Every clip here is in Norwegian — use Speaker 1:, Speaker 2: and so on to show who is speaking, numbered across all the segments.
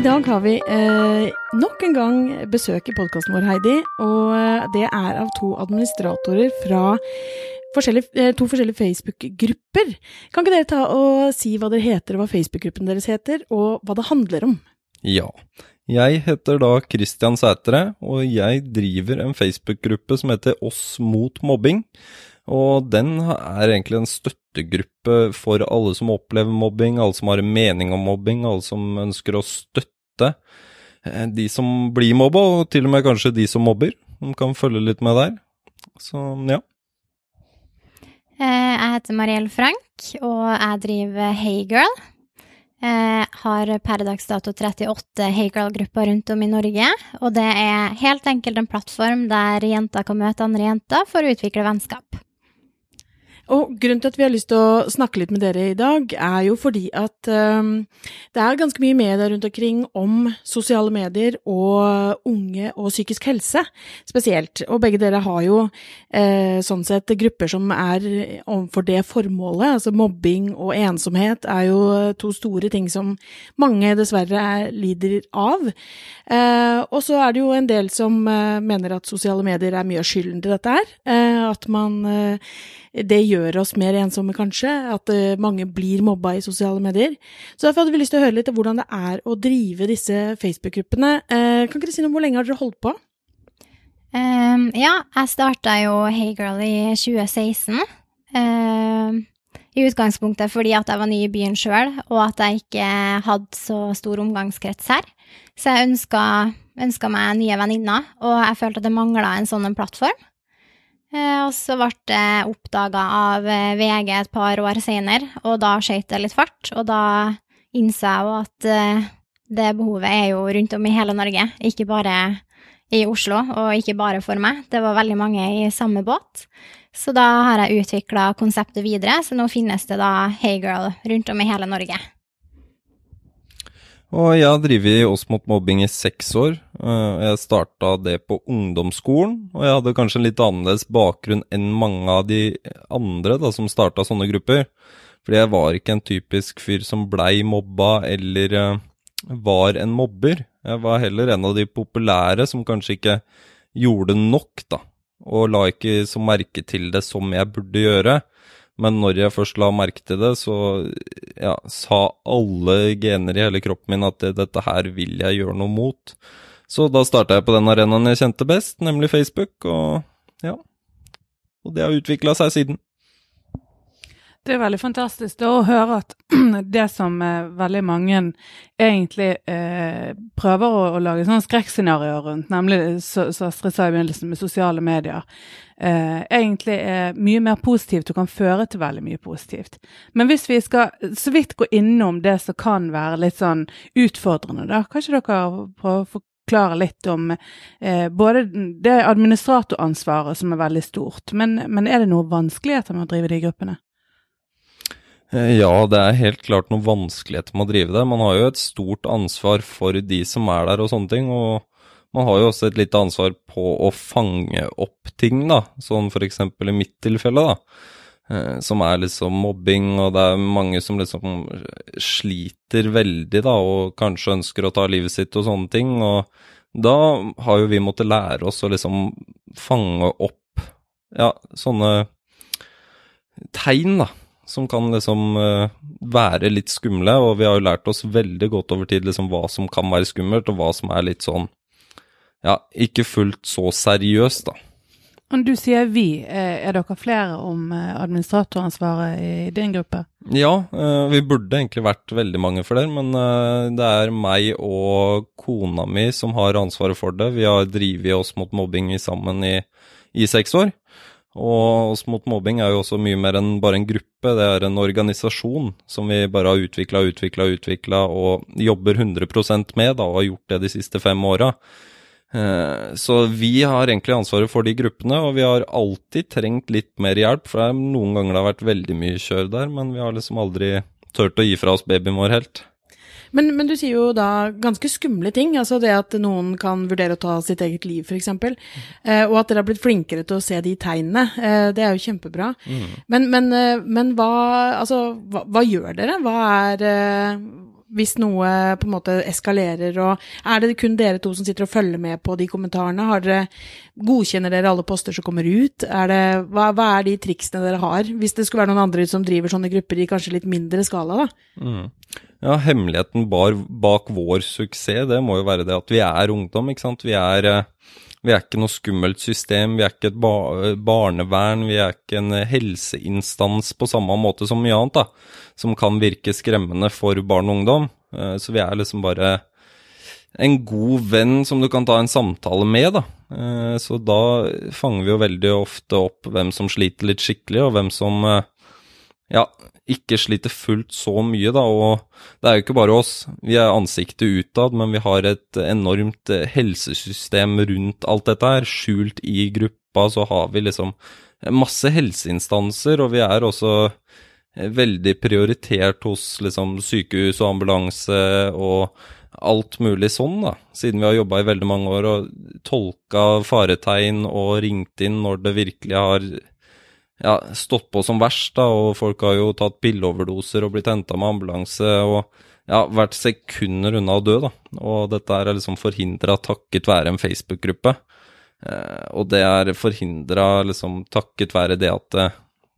Speaker 1: I dag har vi eh, nok en gang besøk i podkasten vår, Heidi. Og eh, det er av to administratorer fra forskjellige, eh, to forskjellige Facebook-grupper. Kan ikke dere ta og si hva dere heter, hva Facebook-gruppen deres heter, og hva det handler om?
Speaker 2: Ja. Jeg heter da Christian Sætre, og jeg driver en Facebook-gruppe som heter Oss mot mobbing. Og den er egentlig en støttegruppe for alle som opplever mobbing, alle som har en mening om mobbing, alle som ønsker å støtte eh, de som blir mobba, og til og med kanskje de som mobber. De kan følge litt med der. Så ja.
Speaker 3: Eh, jeg heter Mariell Frank, og jeg driver Heygirl. Jeg har per dags dato 38 Heygirl-grupper rundt om i Norge. Og det er helt enkelt en plattform der jenter kan møte andre jenter for å utvikle vennskap.
Speaker 1: Og grunnen til at vi har lyst til å snakke litt med dere i dag, er jo fordi at um, det er ganske mye media rundt omkring om sosiale medier og unge og psykisk helse spesielt. Og begge dere har jo eh, sånn sett grupper som er overfor det formålet. Altså mobbing og ensomhet er jo to store ting som mange dessverre er, lider av. Eh, og så er det jo en del som eh, mener at sosiale medier er mye av skylden til dette her. Eh, at man eh, det gjør oss mer ensomme, kanskje, at uh, mange blir mobba i sosiale medier. Så derfor hadde vi lyst til å høre litt om hvordan det er å drive disse Facebook-gruppene. Uh, kan ikke dere si noe om hvor lenge har dere holdt på?
Speaker 3: Um, ja, jeg starta jo Heygirl i 2016. Um, I utgangspunktet fordi at jeg var ny i byen sjøl, og at jeg ikke hadde så stor omgangskrets her. Så jeg ønska meg nye venninner, og jeg følte at det mangla en sånn plattform. Eh, og så ble det oppdaga av eh, VG et par år seinere, og da skøyt det litt fart. Og da innså jeg jo at eh, det behovet er jo rundt om i hele Norge, ikke bare i Oslo, og ikke bare for meg. Det var veldig mange i samme båt. Så da har jeg utvikla konseptet videre, så nå finnes det da Heygirl rundt om i hele Norge.
Speaker 2: Og jeg har drevet oss mot mobbing i seks år. Eh, jeg starta det på ungdomsskolen, og jeg hadde kanskje en litt annerledes bakgrunn enn mange av de andre da, som starta sånne grupper. Fordi jeg var ikke en typisk fyr som blei mobba eller uh, var en mobber. Jeg var heller en av de populære som kanskje ikke gjorde nok, da. Og la ikke så merke til det som jeg burde gjøre. Men når jeg først la merke til det, så ja, sa alle gener i hele kroppen min at dette her vil jeg gjøre noe mot. Så da starta jeg på den arenaen jeg kjente best, nemlig Facebook, og ja. Og det har utvikla seg siden.
Speaker 4: Det er veldig fantastisk å høre at det som eh, veldig mange egentlig eh, prøver å, å lage sånne skrekkscenarioer rundt, nemlig så, så Astrid sa i begynnelsen med sosiale medier, eh, egentlig er mye mer positivt og kan føre til veldig mye positivt. Men hvis vi skal så vidt gå innom det som kan være litt sånn utfordrende, da, kan ikke dere prøve å forklare litt om eh, både det administratoransvaret som er veldig stort, men, men er det noen vanskeligheter med å drive de gruppene?
Speaker 2: Eh, ja, det er helt klart noen vanskeligheter med å drive det. Man har jo et stort ansvar for de som er der og sånne ting. Og man har jo også et lite ansvar på å fange opp ting, da. Sånn for eksempel i mitt tilfelle, da. Eh, som er liksom mobbing, og det er mange som liksom sliter veldig, da, og kanskje ønsker å ta livet sitt og sånne ting. Og da har jo vi måttet lære oss å liksom fange opp, ja, sånne tegn, da som kan liksom uh, være litt skumle, og vi har jo lært oss veldig godt over tid liksom hva som kan være skummelt, og hva som er litt sånn ja, ikke fullt så seriøst, da.
Speaker 4: Men du sier vi, eh, er dere flere om eh, administratoransvaret i din gruppe?
Speaker 2: Ja, vi burde egentlig vært veldig mange flere, men det er meg og kona mi som har ansvaret for det. Vi har drevet oss mot mobbing sammen i, i seks år. Og oss mot mobbing er jo også mye mer enn bare en gruppe, det er en organisasjon som vi bare har utvikla, utvikla, utvikla og jobber 100 med, da, og har gjort det de siste fem åra. Eh, så vi har egentlig ansvaret for de gruppene, og vi har alltid trengt litt mer hjelp, for noen ganger det har vært veldig mye kjør der, men vi har liksom aldri turt å gi fra oss babyen vår helt.
Speaker 1: Men, men, du sier jo da ganske skumle ting, altså det at noen kan vurdere å ta sitt eget liv, f.eks. Eh, og at dere har blitt flinkere til å se de tegnene. Eh, det er jo kjempebra. Mm. Men, men, eh, men hva, altså, hva, hva, gjør dere? Hva er, eh, hvis noe på en måte eskalerer, og er det kun dere to som sitter og følger med på de kommentarene? Dere, godkjenner dere alle poster som kommer ut? Er det, hva, hva, er de triksene dere har, hvis det skulle være noen andre som driver sånne grupper i kanskje litt mindre skala, da?
Speaker 2: Mm. Ja, hemmeligheten bar, bak vår suksess, det må jo være det at vi er ungdom, ikke sant. Vi er, eh, vi er ikke noe skummelt system, vi er ikke et barnevern, vi er ikke en helseinstans på samme måte som mye annet, da, som kan virke skremmende for barn og ungdom. Eh, så vi er liksom bare en god venn som du kan ta en samtale med, da. Eh, så da fanger vi jo veldig ofte opp hvem som sliter litt skikkelig, og hvem som ja, ikke sliter fullt så mye, da. Og det er jo ikke bare oss. Vi er ansiktet utad, men vi har et enormt eh, helsesystem rundt alt dette her. Skjult i gruppa så har vi liksom masse helseinstanser, og vi er også eh, veldig prioritert hos liksom sykehus og ambulanse og alt mulig sånn, da. Siden vi har jobba i veldig mange år og tolka faretegn og ringt inn når det virkelig har ja, stått på som verst, da, og folk har jo tatt pilleoverdoser og blitt henta med ambulanse og ja, vært sekunder unna å dø, da. Og dette er liksom forhindra takket være en Facebook-gruppe. Eh, og det er forhindra liksom takket være det at det,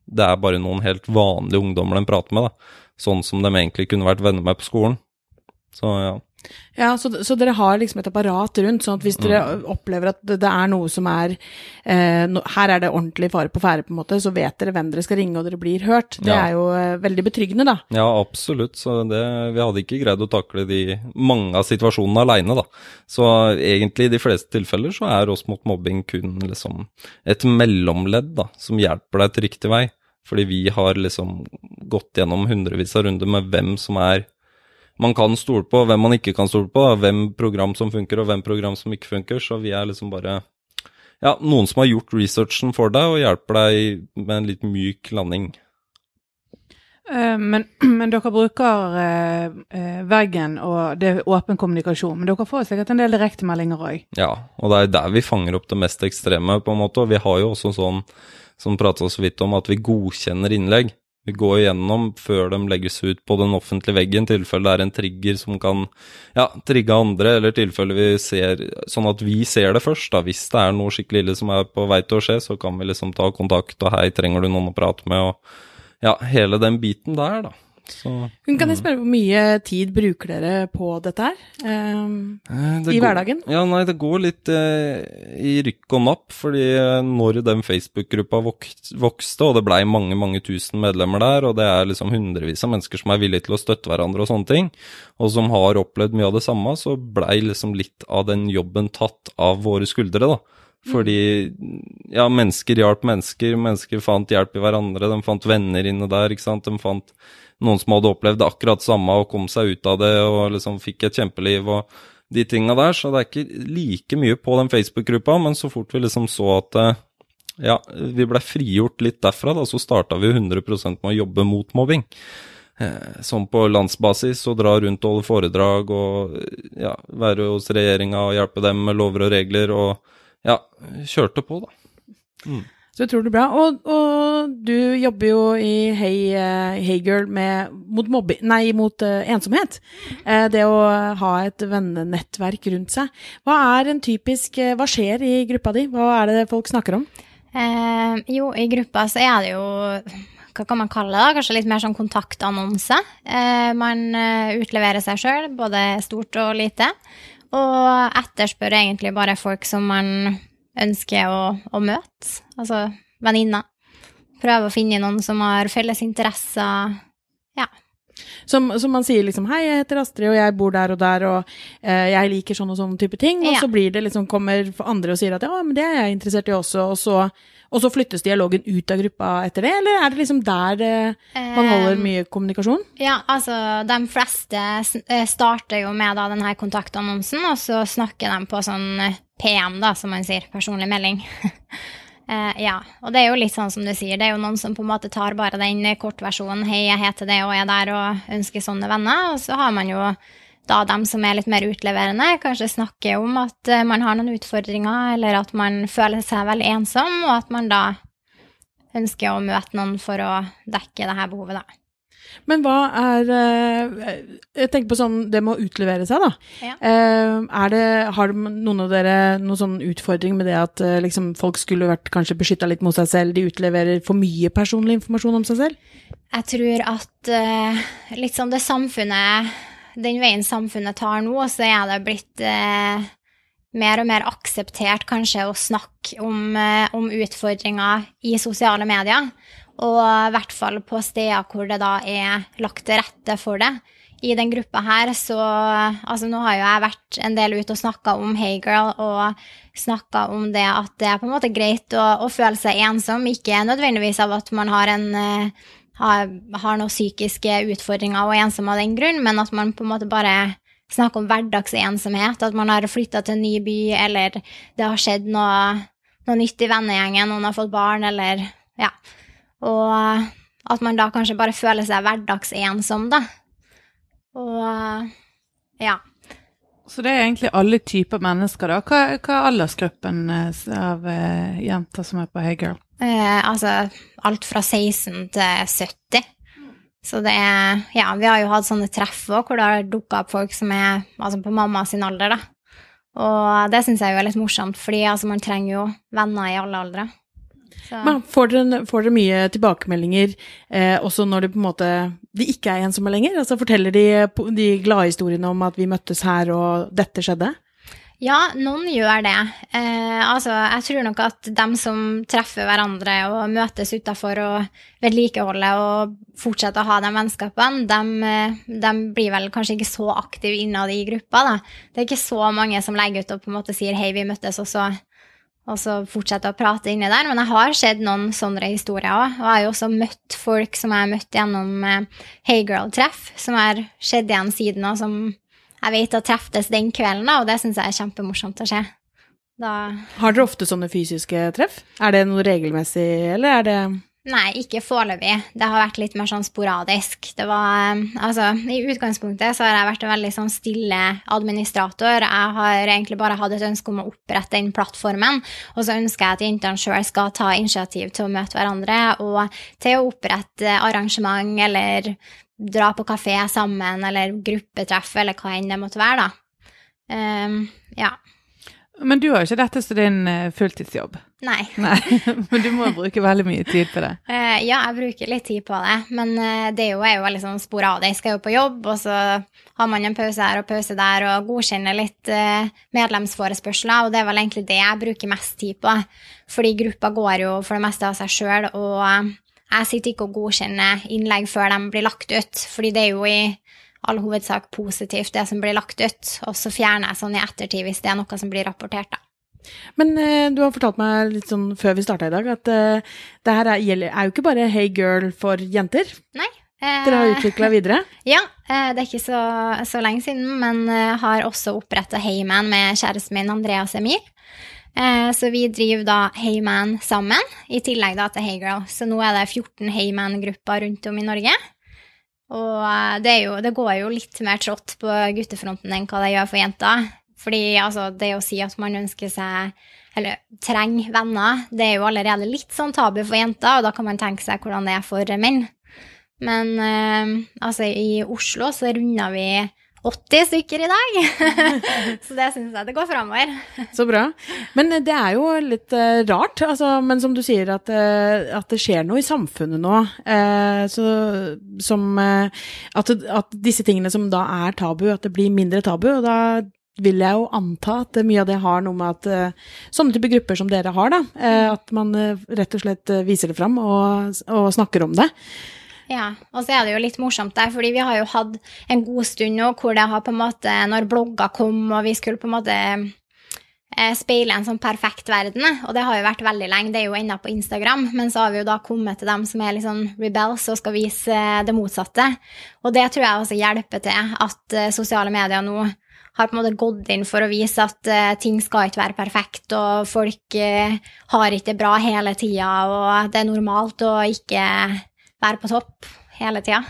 Speaker 2: det, er bare noen helt vanlige ungdommer de prater med, da. Sånn som de egentlig kunne vært venner med på skolen. Så ja.
Speaker 1: Ja, så, så, dere har liksom et apparat rundt, sånn at hvis dere mm. opplever at det, det, er noe som er eh, no, Her er det ordentlig fare på ferde, på en måte, så vet dere hvem dere skal ringe, og dere blir hørt. Det ja. er jo eh, veldig betryggende, da.
Speaker 2: Ja, absolutt. Så det, vi hadde ikke greid å takle de mange av situasjonene aleine, da. Så egentlig i de fleste tilfeller så er oss mot mobbing kun liksom et mellomledd, da, som hjelper deg til riktig vei. Fordi vi har liksom gått gjennom hundrevis av runder med hvem som er man kan stole på, hvem man ikke kan stole på, hvem program som funker og hvem program som ikke funker. Så vi er liksom bare ja, noen som har gjort researchen for deg og hjelper deg med en litt myk landing.
Speaker 4: Uh, men, men, dere bruker uh, uh, veggen og det er åpen kommunikasjon. Men dere får sikkert en del direktemeldinger òg?
Speaker 2: Ja, og det er der vi fanger opp det mest ekstreme, på en måte. Og vi har jo også sånn, som prata så vidt om, at vi godkjenner innlegg. Vi går igjennom før de legges ut på den offentlige veggen, i tilfelle det er en trigger som kan ja, trigge andre, eller tilfelle vi ser Sånn at vi ser det først, da. Hvis det er noe skikkelig ille som er på vei til å skje, så kan vi liksom ta kontakt og hei, trenger du noen å prate med, og ja, hele den biten der, da.
Speaker 1: Så, Hun kan jeg spørre Hvor mye tid bruker dere på dette her? Um, det I går, hverdagen?
Speaker 2: Ja, nei, det går litt eh, i rykk og napp. fordi eh, når den Facebook-gruppa vokste, og det blei mange mange tusen medlemmer der, og det er liksom hundrevis av mennesker som er villige til å støtte hverandre og sånne ting, og som har opplevd mye av det samme, så blei liksom litt av den jobben tatt av våre skuldre, da. Fordi ja, mennesker hjalp mennesker, mennesker fant hjelp i hverandre, de fant venner inne der, ikke sant. De fant noen som hadde opplevd akkurat samme og kom seg ut av det og liksom fikk et kjempeliv og de tinga der. Så det er ikke like mye på den Facebook-gruppa, men så fort vi liksom så at eh, ja, vi blei frigjort litt derfra, da, så starta vi 100 med å jobbe mot mobbing. Sånn på landsbasis, og dra rundt og holde foredrag og ja, være hos regjeringa og hjelpe dem med lover og regler, og ja, kjørte på, da.
Speaker 1: Mm. Så utrolig bra. Og, og, du jobber jo i Hey, uh, hey Girl med, mot, mobby, nei, mot uh, ensomhet. Uh, det å ha et vennenettverk rundt seg. Hva er en typisk Hva skjer i gruppa di? Hva er det folk snakker om?
Speaker 3: jo, i gruppa så er det jo hva kan man kalle det? da? Kanskje litt mer sånn kontaktannonse. man utleverer seg sjøl, både stort og lite. Og etterspør egentlig bare folk som man ønsker å, å møte. Altså venninner. Prøve å finne noen som har felles interesser. Ja.
Speaker 1: Som, som, man sier liksom 'hei, jeg heter Astrid, og jeg bor der og der, og eh, jeg liker sånn og sånn type ting', og ja. så blir det liksom, kommer andre og sier at 'ja, men det er jeg interessert i også', og så, og så flyttes dialogen ut av gruppa etter det, eller er det liksom der eh, man holder eh, mye kommunikasjon?
Speaker 3: Ja, altså de fleste eh, starter jo med da denne kontaktannonsen, og så snakker de på sånn eh, PM, da, som man sier. Personlig melding. uh, ja, og det er jo litt sånn som du sier, det er jo noen som på en måte tar bare den kortversjonen 'hei, jeg heter det og jeg er der' og ønsker sånne venner, og så har man jo da dem som er litt mer utleverende, kanskje snakker om at uh, man har noen utfordringer, eller at man føler seg veldig ensom, og at man da ønsker å møte noen for å dekke det her behovet, da.
Speaker 1: Men hva er eh, Jeg tenker på sånn det med å utlevere seg, da.
Speaker 3: Ja.
Speaker 1: Eh, Er det, har noen av dere noen sånn utfordring med det at eh, liksom, folk skulle vært kanskje beskytta litt mot seg selv, de utleverer for mye personlig informasjon om seg selv?
Speaker 3: Jeg tror at litt sånn det samfunnet Den veien samfunnet tar nå, så er det blitt mer og mer akseptert kanskje å snakke om, om utfordringer i sosiale medier. Og i hvert fall på steder hvor det da er lagt til rette for det. I den gruppa her, så Altså, nå har jo jeg vært en del ute og snakka om Hey Girl, og snakka om det at det er på en måte greit å, å føle seg ensom, ikke nødvendigvis av at man har en eh, har, har noen psykiske utfordringer og er ensom av den grunn, men at man på en måte bare snakker om hverdagsensomhet, at man har flytta til en ny by, eller det har skjedd noe, noe nytt i vennegjengen, noen har fått barn, eller ja. Og at man da kanskje bare føler seg hverdagsensom, da. Og ja.
Speaker 4: Så det er egentlig alle typer mennesker, da. Hva, hva er aldersgruppen eh, av eh, jenter som er på Hey Girl?
Speaker 3: Eh, altså alt fra 16 til 70. Så det er Ja, vi har jo hatt sånne treff òg, hvor det har dukka opp folk som er altså på mamma sin alder, da. Og det syns jeg jo er litt morsomt, fordi altså, man trenger jo venner i alle aldre.
Speaker 1: Men får dere, får dere mye tilbakemeldinger eh, også når det på en måte de ikke er ensomme lenger? Altså Forteller de de glade historiene om at vi møttes her og dette skjedde?
Speaker 3: ja, noen gjør det. Eh, altså, jeg tror nok at dem som treffer hverandre og møtes utafor og vedlikeholder og fortsetter å ha de vennskapene, de, de, blir vel kanskje ikke så aktive innad i gruppa, da. Det er ikke så mange som legger ut og på en måte sier 'hei, vi møttes', og så, og så fortsette å prate inni der. Men jeg har sett noen sånne historier òg, og jeg har jo også møtt folk som jeg har møtt gjennom eh, Hey Girl-treff, som har skjedd igjen siden, og som jeg vet har treftes den kvelden, og det syns jeg er kjempemorsomt å se. Da
Speaker 1: Har dere ofte sånne fysiske treff? Er det noe regelmessig, eller er det
Speaker 3: Nei, ikke foreløpig. Det har vært litt mer sånn sporadisk. Det var eh, Altså, i utgangspunktet så har jeg vært en veldig sånn stille administrator. Jeg har egentlig bare hatt et ønske om å opprette den plattformen, og så ønsker jeg at jentene sjøl skal ta initiativ til å møte hverandre, og til å opprette arrangement eller dra på kafé sammen, eller gruppetreff, eller hva enn det måtte være, da. Um, ja.
Speaker 4: Men du har jo ikke dette som din eh, fulltidsjobb.
Speaker 3: Nei.
Speaker 4: Nei, men du må bruke veldig mye tid på det.
Speaker 3: Uh, ja, jeg bruker litt tid på det, men uh, det er jo, er jo veldig sånn sporadisk. Jeg er jo på jobb, og så har man en pause her og pause der, og godkjenner litt uh, medlemsforespørsler, og det er vel egentlig det jeg bruker mest tid på. Fordi gruppa går jo for det meste av seg sjøl, og jeg sitter ikke og godkjenner innlegg før de blir lagt ut, fordi det er jo i all hovedsak positivt, det som blir lagt ut, og så fjerner jeg sånn i ettertid hvis det er noe som blir rapportert, da.
Speaker 1: Men eh, du har fortalt meg litt sånn før vi starta i dag, at eh, det her er, er jo ikke bare Hey Girl for jenter.
Speaker 3: Nei. eh,
Speaker 1: Dere har utvikla videre.
Speaker 3: Ja, eh, det er ikke så, så lenge siden, men eh, har også oppretta Heyman med kjæresten min Andreas Emil. Eh, Så vi driver da Heyman sammen, i tillegg da til Heygirl. Så nå er det 14 Heyman-grupper rundt om i Norge. Og eh, det, jo, det går jo litt mer trått på guttefronten enn hva det gjør for jenter. Fordi altså, det å si at man ønsker seg eller trenger venner, det er jo allerede litt sånn tabu for jenter, og da kan man tenke seg hvordan det er for menn. Men eh, altså, i Oslo så runda vi 80 stykker i dag. så det syns jeg det går framover.
Speaker 1: Så bra. Men eh, det er jo litt uh, rart, altså, men som du sier, at, uh, at det skjer noe i samfunnet nå. Uh, så, som at, at disse tingene som da er tabu, at det blir mindre tabu. Og da vil jeg jo anta at mye av det har noe med at sånne type grupper som dere har, da, at man rett og slett viser det fram og, og snakker om det.
Speaker 3: Ja, og så er det jo litt morsomt der, fordi vi har jo hatt en god stund nå hvor det har på en måte, når blogger kom og vi skulle på en måte eh, speile en sånn perfekt verden, og det har jo vært veldig lenge, det er jo ennå på Instagram, men så har vi jo da kommet til dem som er litt sånn rebels og skal vise eh, det motsatte. Og det tror jeg også hjelper til at eh, sosiale medier nå har på en måte gått inn for å vise at eh, ting skal ikke være perfekt, og folk eh, har ikke det bra hele tida, og det er normalt å ikke være på topp hele tida.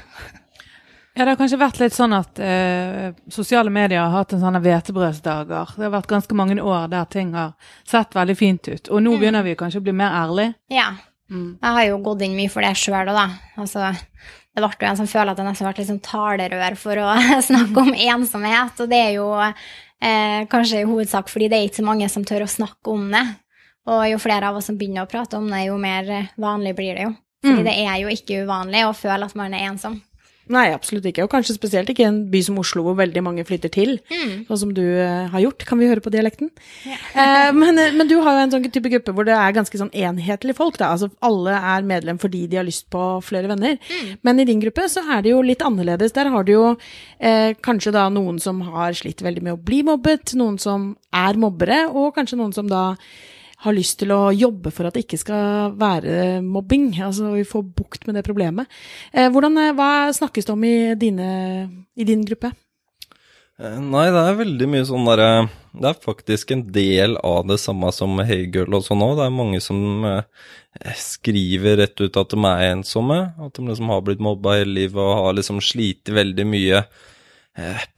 Speaker 4: Ja, det har kanskje vært litt sånn at eh, sosiale medier har hatt en sånne hvetebrødsdager. Det har vært ganske mange år der ting har sett veldig fint ut. Og nå begynner vi kanskje å bli mer ærlige.
Speaker 3: Ja.
Speaker 4: Mm.
Speaker 3: Jeg har jo gått inn mye for det sjøl òg, da. Altså, det ble jo en som føler at det nesten ble litt sånn talerør for å snakke om ensomhet. Og det er jo eh, kanskje i hovedsak fordi det er ikke så mange som tør å snakke om det. Og jo flere av oss som begynner å prate om det, jo mer vanlig blir det jo. Fordi
Speaker 1: Mm.
Speaker 3: det er jo ikke uvanlig å føle at man er ensom.
Speaker 1: Nei, absolutt ikke. Og kanskje spesielt ikke i en by som Oslo hvor veldig mange flytter til.
Speaker 3: Mm.
Speaker 1: Sånn som du eh, har gjort. Kan vi høre på dialekten?
Speaker 3: Ja.
Speaker 1: Eh, men, eh, men du har jo en sånn type gruppe hvor det er ganske sånn enhetlig folk, da. Altså alle er medlem fordi de har lyst på flere venner.
Speaker 3: Mm.
Speaker 1: Men i din gruppe så er det jo litt annerledes. Der har du jo eh, kanskje da noen som har slitt veldig med å bli mobbet, noen som er mobbere, og kanskje noen som da har lyst til å jobbe for at det ikke skal være mobbing, altså vi får bukt med det problemet. Eh, hvordan, eh, hva snakkes det om i, dine, i din gruppe?
Speaker 2: Eh, Nei, det er veldig mye sånn derre Det er faktisk en del av det samme som Hey Girl og sånn òg. Det er mange som skriver rett ut at de er ensomme. At de liksom har blitt mobba hele livet og har liksom slitt veldig mye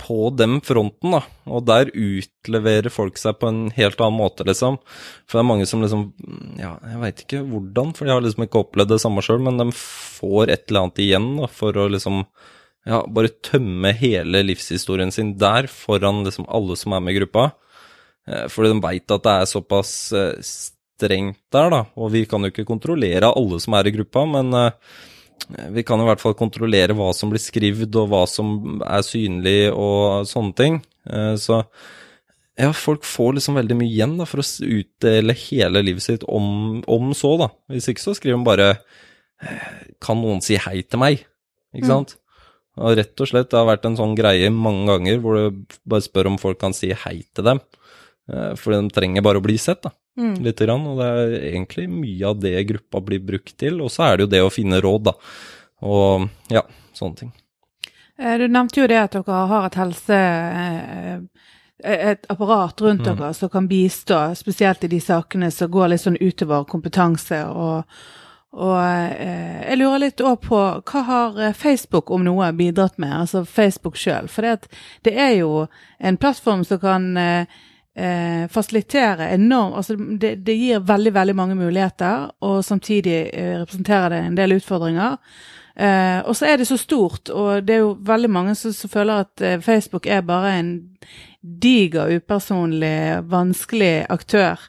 Speaker 2: på den fronten, da. Og der utleverer folk seg på en helt annen måte, liksom. For det er mange som liksom Ja, jeg veit ikke hvordan, for de har liksom ikke opplevd det samme sjøl, men de får et eller annet igjen da, for å liksom ja, bare tømme hele livshistorien sin der foran liksom alle som er med i gruppa. Eh, Fordi de veit at det er såpass eh, strengt der, da. Og vi kan jo ikke kontrollere alle som er i gruppa, men eh, vi kan i hvert fall kontrollere hva som blir skrevet, og hva som er synlig, og sånne ting. Eh, Så ja, folk får liksom veldig mye igjen da, for å utdele hele livet sitt om, om så, da. Hvis ikke så skriver de bare eh, Kan noen si hei til meg? Ikke
Speaker 1: Mm.
Speaker 2: sant? Og rett og slett, det har vært en sånn greie mange ganger hvor du bare spør om folk kan si hei til dem. Eh, Fordi de trenger bare å bli sett, da.
Speaker 1: Mm.
Speaker 2: Lite grann. Og det er egentlig mye av det gruppa blir brukt til. Og så er det jo det å finne råd, da. Og ja, sånne ting.
Speaker 4: Eh, Du nevnte jo det at dere har et helse... eh, Et apparat rundt
Speaker 2: Mm.
Speaker 4: dere som kan bistå, spesielt i de sakene som går litt sånn utover kompetanse. Og, og eh, jeg lurer litt òg på hva har eh, Facebook om noe bidratt med, altså Facebook sjøl? For det, det er jo en plattform som kan eh, eh, fasilitere enormt altså det, det gir veldig, veldig mange muligheter, og samtidig eh, representerer det en del utfordringer. Eh, og så er det så stort, og det er jo veldig mange som, som føler at eh, Facebook er bare en diger, upersonlig, vanskelig aktør.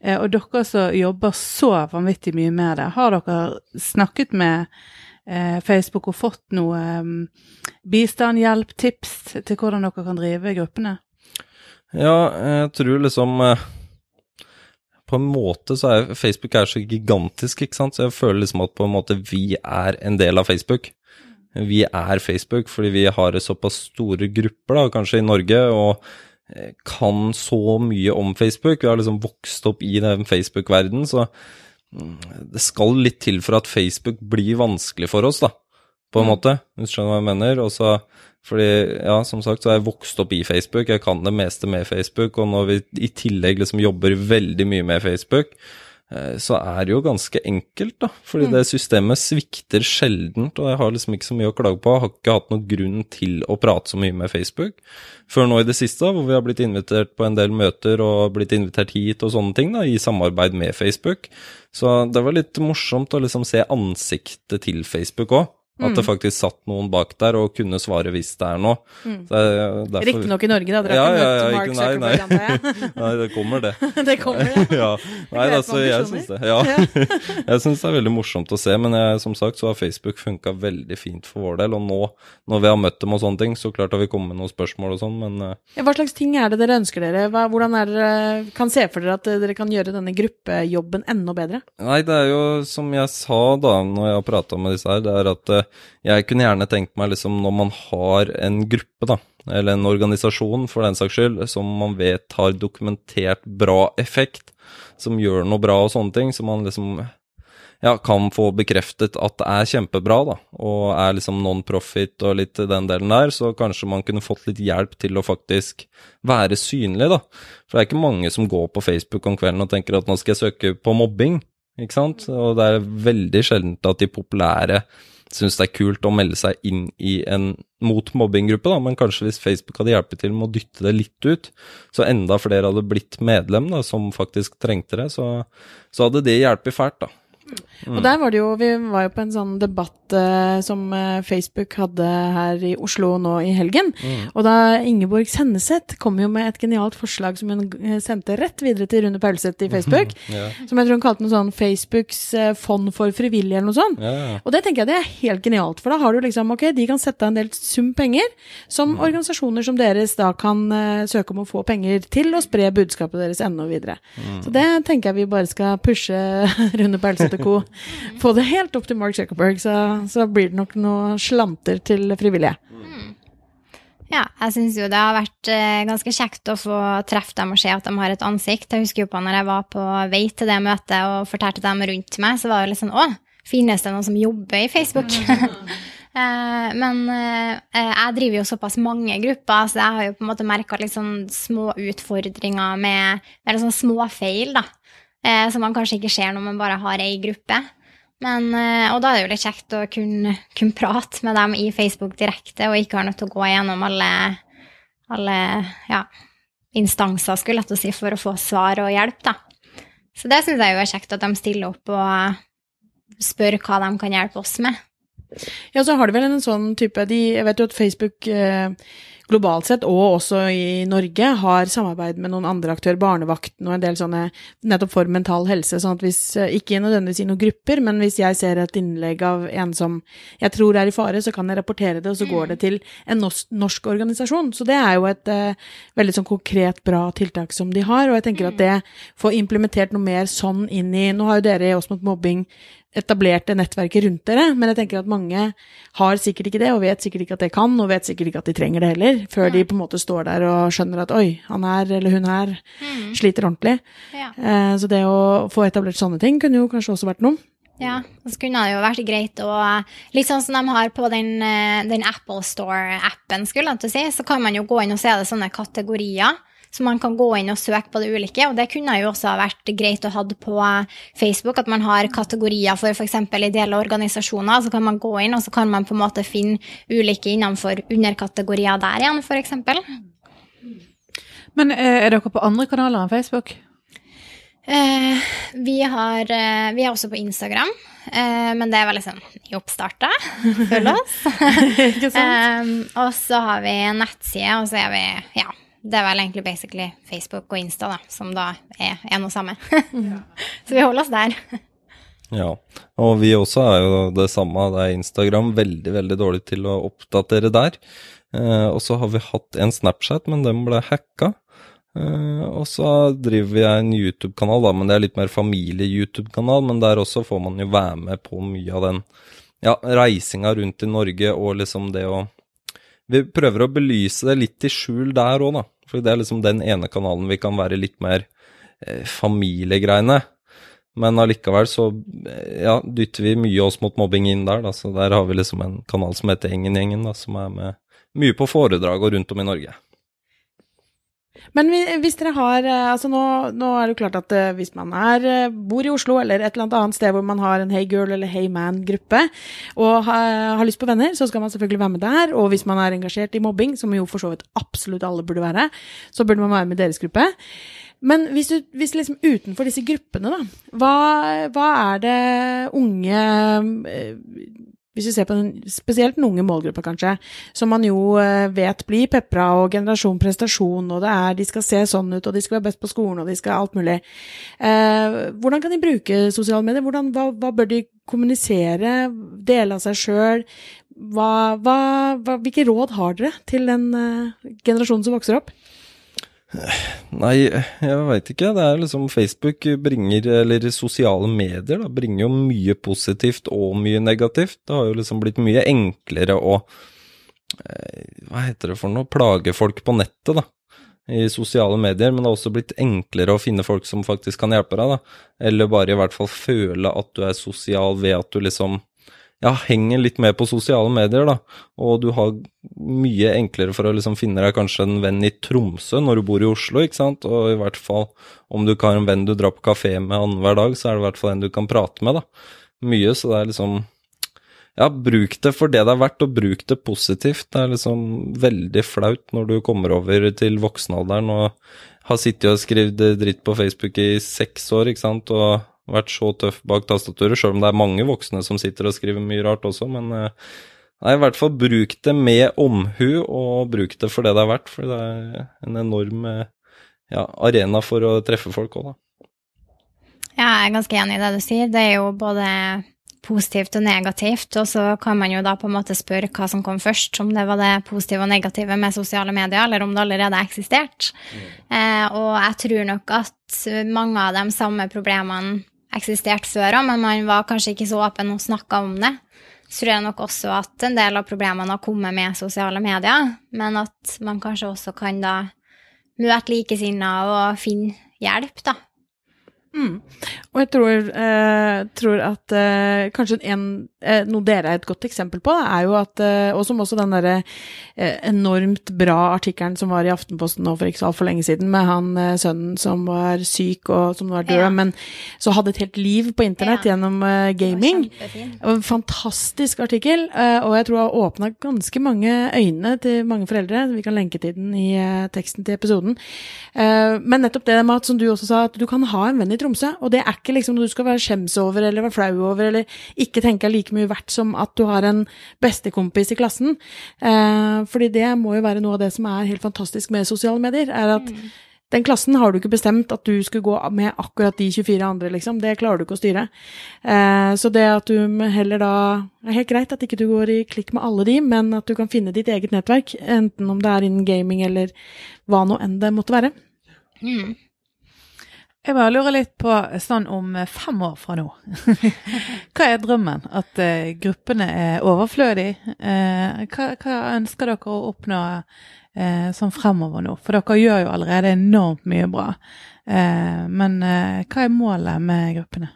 Speaker 4: Eh, og dere som jobber så vanvittig mye med det, har dere snakket med eh, Facebook og fått noe eh, bistand, hjelp, tips til hvordan dere kan drive gruppene?
Speaker 2: Ja, jeg tror liksom eh, På en måte så er Facebook er så gigantisk, ikke sant, så jeg føler liksom at på en måte vi er en del av Facebook. Vi er Facebook fordi vi har såpass store grupper, da, kanskje i Norge, og eh, kan så mye om Facebook. Vi har liksom vokst opp i den Facebook-verdenen, så mm, det skal litt til for at Facebook blir vanskelig for oss, da, på en måte, hvis du skjønner hva jeg mener. Og så, fordi, ja, som sagt, så har jeg vokst opp i Facebook, jeg kan det meste med Facebook, og når vi i tillegg liksom jobber veldig mye med Facebook, eh, så er det jo ganske enkelt, da, fordi
Speaker 1: Mm.
Speaker 2: det systemet svikter sjeldent, og jeg har liksom ikke så mye å klage på, jeg har ikke hatt noen grunn til å prate så mye med Facebook, før nå i det siste, hvor vi har blitt invitert på en del møter og blitt invitert hit og sånne ting, da, i samarbeid med Facebook. Så det var litt morsomt å liksom se ansiktet til Facebook òg. At det faktisk satt noen bak der og kunne svare hvis det er noe.
Speaker 1: Mm.
Speaker 2: Så derfor-
Speaker 1: Riktignok i Norge, da. Dere
Speaker 2: Ja,
Speaker 1: har ikke
Speaker 2: ja,
Speaker 1: møtt
Speaker 2: ja,
Speaker 1: Mark
Speaker 2: ikke- nei, nei.
Speaker 1: Zuckerberg, jeg?
Speaker 2: Nei, det kommer det.
Speaker 1: det kommer, ja.
Speaker 2: ja. Nei,
Speaker 1: det
Speaker 2: altså, jeg syns det. Ja. jeg syns det er veldig morsomt å se, men jeg, som sagt så har Facebook funka veldig fint for vår del. Og nå, når vi har møtt dem og sånne ting, så klart har vi kommet med noen spørsmål og sånn, men eh,
Speaker 1: Ja, Hva slags ting er det dere ønsker dere? Hva, hvordan er dere kan se for dere at dere kan gjøre denne gruppejobben enda bedre?
Speaker 2: Nei, det er jo som jeg sa da når jeg har prata med disse her, det er at eh, jeg kunne gjerne tenkt meg liksom når man har en gruppe, da, eller en organisasjon for den saks skyld, som man vet har dokumentert bra effekt, som gjør noe bra og sånne ting, så man liksom ja, kan få bekreftet at det er kjempebra, da, og er liksom non-profit og litt den delen der, så kanskje man kunne fått litt hjelp til å faktisk være synlig, da. For det er ikke mange som går på Facebook om kvelden og tenker at nå skal jeg søke på mobbing, ikke sant? Og det er veldig sjeldent at de populære syns det er kult å melde seg inn i en mot mobbinggruppe, da, men kanskje hvis Facebook hadde hjulpet til med å dytte det litt ut, så enda flere hadde blitt medlem, da, som faktisk trengte det, så, så hadde det hjulpet fælt, da.
Speaker 1: Og der var det jo Vi var jo på en sånn debatt eh, som eh, Facebook hadde her i Oslo nå i helgen. Og da Ingeborg Senneset kom jo med et genialt forslag som hun eh, sendte rett videre til Rune Paulseth i Facebook.
Speaker 2: Ja,
Speaker 1: Som jeg tror hun kalte noe sånn Facebooks eh, fond for frivillige, eller noe sånt.
Speaker 2: ja, ja.
Speaker 1: Og det tenker jeg det er helt genialt, for da har du liksom, ok, de kan sette av en del sum penger, som
Speaker 2: Mm.
Speaker 1: organisasjoner som deres da kan eh, søke om å få penger til å spre budskapet deres enda videre.
Speaker 2: Mm.
Speaker 1: Så det tenker jeg vi bare skal pushe Rune Paulseth og co. Få det helt opp til Mark Zuckerberg, så, så blir det nok noe slanter til frivillige.
Speaker 3: Ja, jeg syns jo det har vært eh, ganske kjekt å få treffe dem og se at de har et ansikt. Jeg husker jo på når jeg var på vei til det møtet og fortalte dem rundt meg, så var det litt sånn Å, finnes det noen som jobber i Facebook? Eh, Men eh, jeg driver jo såpass mange grupper, så jeg har jo på en måte merka litt sånn små utfordringer med Eller sånn småfeil, da. Eh, Som man kanskje ikke ser når man bare har ei gruppe. Men, eh, og da er det jo litt kjekt å kunne, kunne prate med dem i Facebook direkte, og ikke ha nødt til å gå gjennom alle, alle ja, instanser, skulle jeg si, for å få svar og hjelp, da. Så det syns jeg jo er kjekt at de stiller opp og spør hva de kan hjelpe oss med.
Speaker 1: Ja, så har de vel en sånn type de, Jeg vet jo at Facebook eh, globalt sett, og også i Norge, har samarbeid med noen andre aktører, Barnevakten og en del sånne nettopp for mental helse. sånn at hvis, eh, ikke nødvendigvis i noen grupper, men hvis jeg ser et innlegg av en som jeg tror er i fare, så kan jeg rapportere det, og så går det til en norsk, norsk organisasjon. Så det er jo et uh, veldig sånn konkret, bra tiltak som de har, og jeg tenker at det får implementert noe mer sånn inn i Nå har jo dere i Oss mot mobbing etablerte nettverket rundt dere, men jeg tenker at mange har sikkert ikke det, og vet sikkert ikke at det kan, og vet sikkert ikke at de trenger det heller, før de på en måte står der og skjønner at oi, han her eller hun her sliter ordentlig.
Speaker 3: Ja.
Speaker 1: Eh, så det å få etablert sånne ting kunne jo kanskje også vært noe.
Speaker 3: Ja, og så kunne det jo vært greit å Litt sånn som de har på den, eh, den Apple Store-appen, skulle jeg til å si, så kan man jo gå inn og se det sånne kategorier. Så man kan gå inn og søke på det ulike, og det kunne jo også vært greit å ha på Facebook, at man har kategorier for f.eks. ideelle organisasjoner, så kan man gå inn, og så kan man på en måte finne ulike innenfor underkategorier der igjen, f.eks.
Speaker 4: Men eh, er dere på andre kanaler enn Facebook?
Speaker 3: Eh, vi, har, eh, vi er også på Instagram, eh, men det er veldig sånn i oppstarta. Følg oss.
Speaker 1: Ikke sant?
Speaker 3: Um, og så har vi nettside, og så er vi Ja, det er vel egentlig basically Facebook og Insta, da, som da er en og samme. så vi holder oss der.
Speaker 2: Ja, og vi også er jo det samme. Det er Instagram veldig, veldig dårlig til å oppdatere der. Eh, og så har vi hatt en Snapchat, men den ble hacka. Eh, og så driver vi en YouTube-kanal, da, men det er litt mer familie-YouTube-kanal. Men der også får man jo være med på mye av den ja, reisinga rundt i Norge og liksom det å Vi prøver å belyse det litt i skjul der òg, da. For det er liksom den ene kanalen vi kan være litt mer eh, familiegreiene. Men allikevel så eh, ja, dytter vi mye oss mot mobbing inn der, da. Så der har vi liksom en kanal som heter Engen-gjengen, da, som er med mye på foredrag og rundt om i Norge.
Speaker 1: Men hvis dere har eh, Altså nå, nå er det jo klart at eh, hvis man er, eh, bor i Oslo eller et eller annet sted hvor man har en Hey Girl eller Hey Man-gruppe og har, har lyst på venner, så skal man selvfølgelig være med der. Og hvis man er engasjert i mobbing, som jo for så vidt absolutt alle burde være, så burde man være med i deres gruppe. Men hvis du hvis liksom utenfor disse gruppene, da, hva, hva er det unge hvis vi ser på den, spesielt den unge målgruppa, kanskje, som man jo eh, vet blir pepra, og generasjon prestasjon, og det er de skal se sånn ut, og de skal være best på skolen, og de skal alt mulig. Eh, hvordan kan de bruke sosiale medier? Hvordan, hva, hva bør de kommunisere? Dele av seg sjøl? Hvilke råd har dere til den eh, generasjonen som vokser opp?
Speaker 2: Nei, jeg veit ikke. Det er liksom Facebook bringer, eller sosiale medier, da, bringer jo mye positivt og mye negativt. Det har jo liksom blitt mye enklere å eh, Hva heter det for noe? Plage folk på nettet, da. I sosiale medier, men det har også blitt enklere å finne folk som faktisk kan hjelpe deg, da. Eller bare i hvert fall føle at du er sosial ved at du liksom ja, henger litt med på sosiale medier, da. Og du har mye enklere for å liksom finne deg kanskje en venn i Tromsø når du bor i Oslo, ikke sant. Og i hvert fall om du ikke har en venn du drar på kafé med annenhver dag, så er det i hvert fall en du kan prate med, da. Mye, så det er liksom Ja, bruk det for det det er verdt, og bruk det positivt. Det er liksom veldig flaut når du kommer over til voksenalderen og har sittet og skrevet dritt på Facebook i seks år, ikke sant, og vært så tøff bak tastaturet, sjøl om det er mange voksne som sitter og skriver mye rart også, men eh, nei, i hvert fall bruk det med omhu, og bruk det for det det er verdt, for det er en enorm eh, ja, arena for å treffe folk òg, da.
Speaker 3: Ja, jeg er ganske enig i det du sier. Det er jo både positivt og negativt, og så kan man jo da på en måte spørre hva som kom først, om det var det positive og negative med sosiale medier, eller om det allerede eksisterte. eksistert. Eh, og jeg tror nok at mange av de samme problemene eksisterte før òg, men man var kanskje ikke så åpen og snakka om det. Så tror jeg nok også at en del av problemene har kommet med sosiale medier, men at man kanskje også kan da møte likesinnede og finne hjelp, da.
Speaker 1: Mm. Og jeg tror, eh, tror at eh, kanskje en, eh, noe dere er et godt eksempel på, er jo at eh, Og som også den derre eh, enormt bra artikkelen som var i Aftenposten nå for ikke så altfor lenge siden, med han eh, sønnen som var syk og som var død,
Speaker 3: Ja.
Speaker 1: men så hadde et helt liv på internett
Speaker 3: Ja.
Speaker 1: gjennom gaming.
Speaker 3: Det var
Speaker 1: En fantastisk artikkel, og jeg tror det har åpna ganske mange øyne til mange foreldre. Vi kan lenke til den i teksten til episoden. Eh, Men nettopp det med at, som du også sa, at du kan ha en venn i Tromsø, og det er ikke liksom noe du skal være skjems over eller være flau over, eller ikke tenke like mye verdt som at du har en bestekompis i klassen. Eh, Fordi det må jo være noe av det som er helt fantastisk med sosiale medier, er at den klassen har du ikke bestemt at du skulle gå med akkurat de 24 andre, liksom. Det klarer du ikke å styre. Eh, så det at du heller da Det er helt greit at ikke du går i klikk med alle de, men at du kan finne ditt eget nettverk, enten om det er innen gaming eller hva nå enn det måtte være.
Speaker 3: Mm.
Speaker 4: Jeg bare lurer litt på sånn om eh, fem år fra nå. hva er drømmen? At uh, gruppene er overflødige? Uh, hva, hva ønsker dere å oppnå uh, sånn fremover nå? For dere gjør jo allerede enormt mye bra. Men hva er målet med gruppene?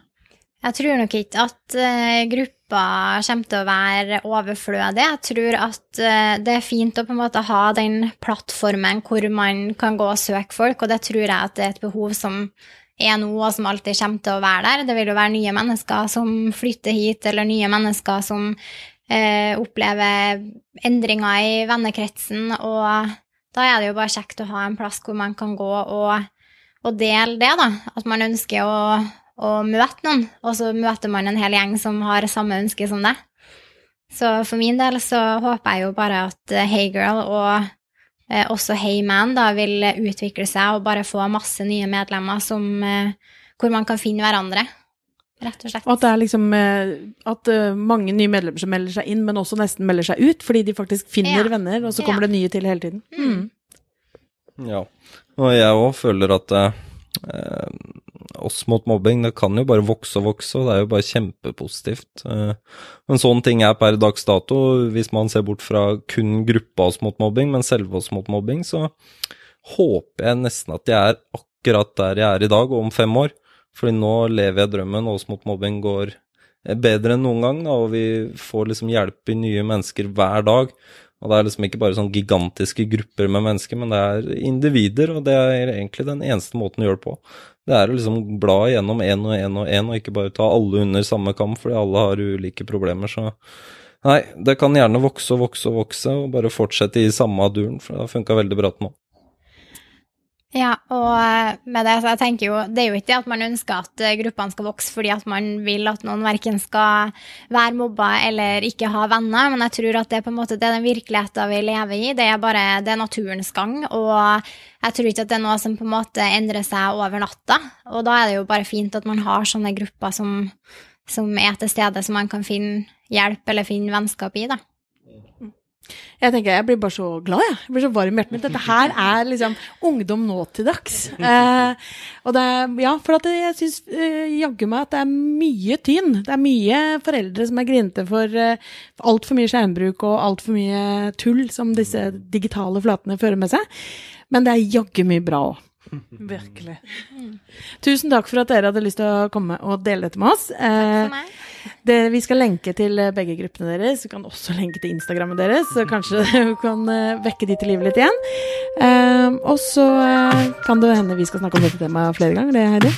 Speaker 3: Jeg tror nok ikke at uh, gruppa kommer til å være overflødig. Jeg tror at eh, det er fint å på en måte ha den plattformen hvor man kan gå og søke folk, og det tror jeg at det er et behov som er nå, og som alltid kommer til å være der. Det vil jo være nye mennesker som flytter hit, eller nye mennesker som eh, opplever endringer i vennekretsen, og da er det jo bare kjekt å ha en plass hvor man kan gå og, og dele det, da. At man ønsker å og møte noen, og så møter man en hel gjeng som har samme ønske som deg. Så for min del så håper jeg jo bare at eh, Hey Girl og eh, også Hey Man da vil utvikle seg og bare få masse nye medlemmer som, eh, hvor man kan finne hverandre, rett og slett.
Speaker 1: Og at det er liksom eh, at eh, mange nye medlemmer som melder seg inn, men også nesten melder seg ut, fordi de faktisk finner
Speaker 3: Ja.
Speaker 1: venner, og så
Speaker 3: Ja.
Speaker 1: kommer det nye til hele tiden.
Speaker 3: Mm.
Speaker 2: Ja, og jeg òg føler at eh, oss mot mobbing, det kan jo bare vokse og vokse, og det er jo bare kjempepositivt. Men sånne sånn ting er per dags dato, hvis man ser bort fra kun gruppa oss mot mobbing, men selve oss mot mobbing, så håper jeg nesten at jeg er akkurat der jeg er i dag, og om fem år. Fordi nå lever jeg drømmen, og oss mot mobbing går eh, bedre enn noen gang, og vi får liksom hjelp i nye mennesker hver dag. Og det er liksom ikke bare sånn gigantiske grupper med mennesker, men det er individer, og det er egentlig den eneste måten å gjøre det på. Det er å liksom bla igjennom én og én og én, og ikke bare ta alle under samme kam, fordi alle har ulike problemer, så Nei, det kan gjerne vokse og vokse og vokse, og bare fortsette i samme duren, for det har funka veldig bra til nå.
Speaker 3: Ja, og eh, med det, så jeg tenker jo, det er jo ikke det at man ønsker at eh, gruppene skal vokse fordi at man vil at noen verken skal være mobba eller ikke ha venner, men jeg tror at det er på en måte det er den virkeligheten vi lever i, det er bare det er naturens gang, og jeg tror ikke at det er noe som på en måte endrer seg over natta, og da er det jo bare fint at man har sånne grupper som, som er til stede, som man kan finne hjelp eller finne vennskap i, da.
Speaker 1: Jeg tenker, jeg blir bare så glad, jeg. Jeg blir så varm i hjertet mitt. Dette her er liksom ungdom nå til dags. Eh, og det er, ja, for at jeg syns eh, jaggu meg at det er mye tynn. Det er mye foreldre som er grinete for eh, altfor mye skjermbruk og altfor mye tull som disse digitale flatene fører med seg. Men det er jaggu mye bra òg.
Speaker 4: Virkelig.
Speaker 1: Tusen takk for at dere hadde lyst til å komme og dele dette med oss. Eh,
Speaker 3: For meg.
Speaker 1: Det, vi skal lenke til eh, begge gruppene deres. Vi kan også lenke til Instagrammen deres, så kanskje du kan eh, vekke de til live litt igjen. Eh, og så kan det hende vi skal snakke om dette temaet flere ganger, det, Heidi.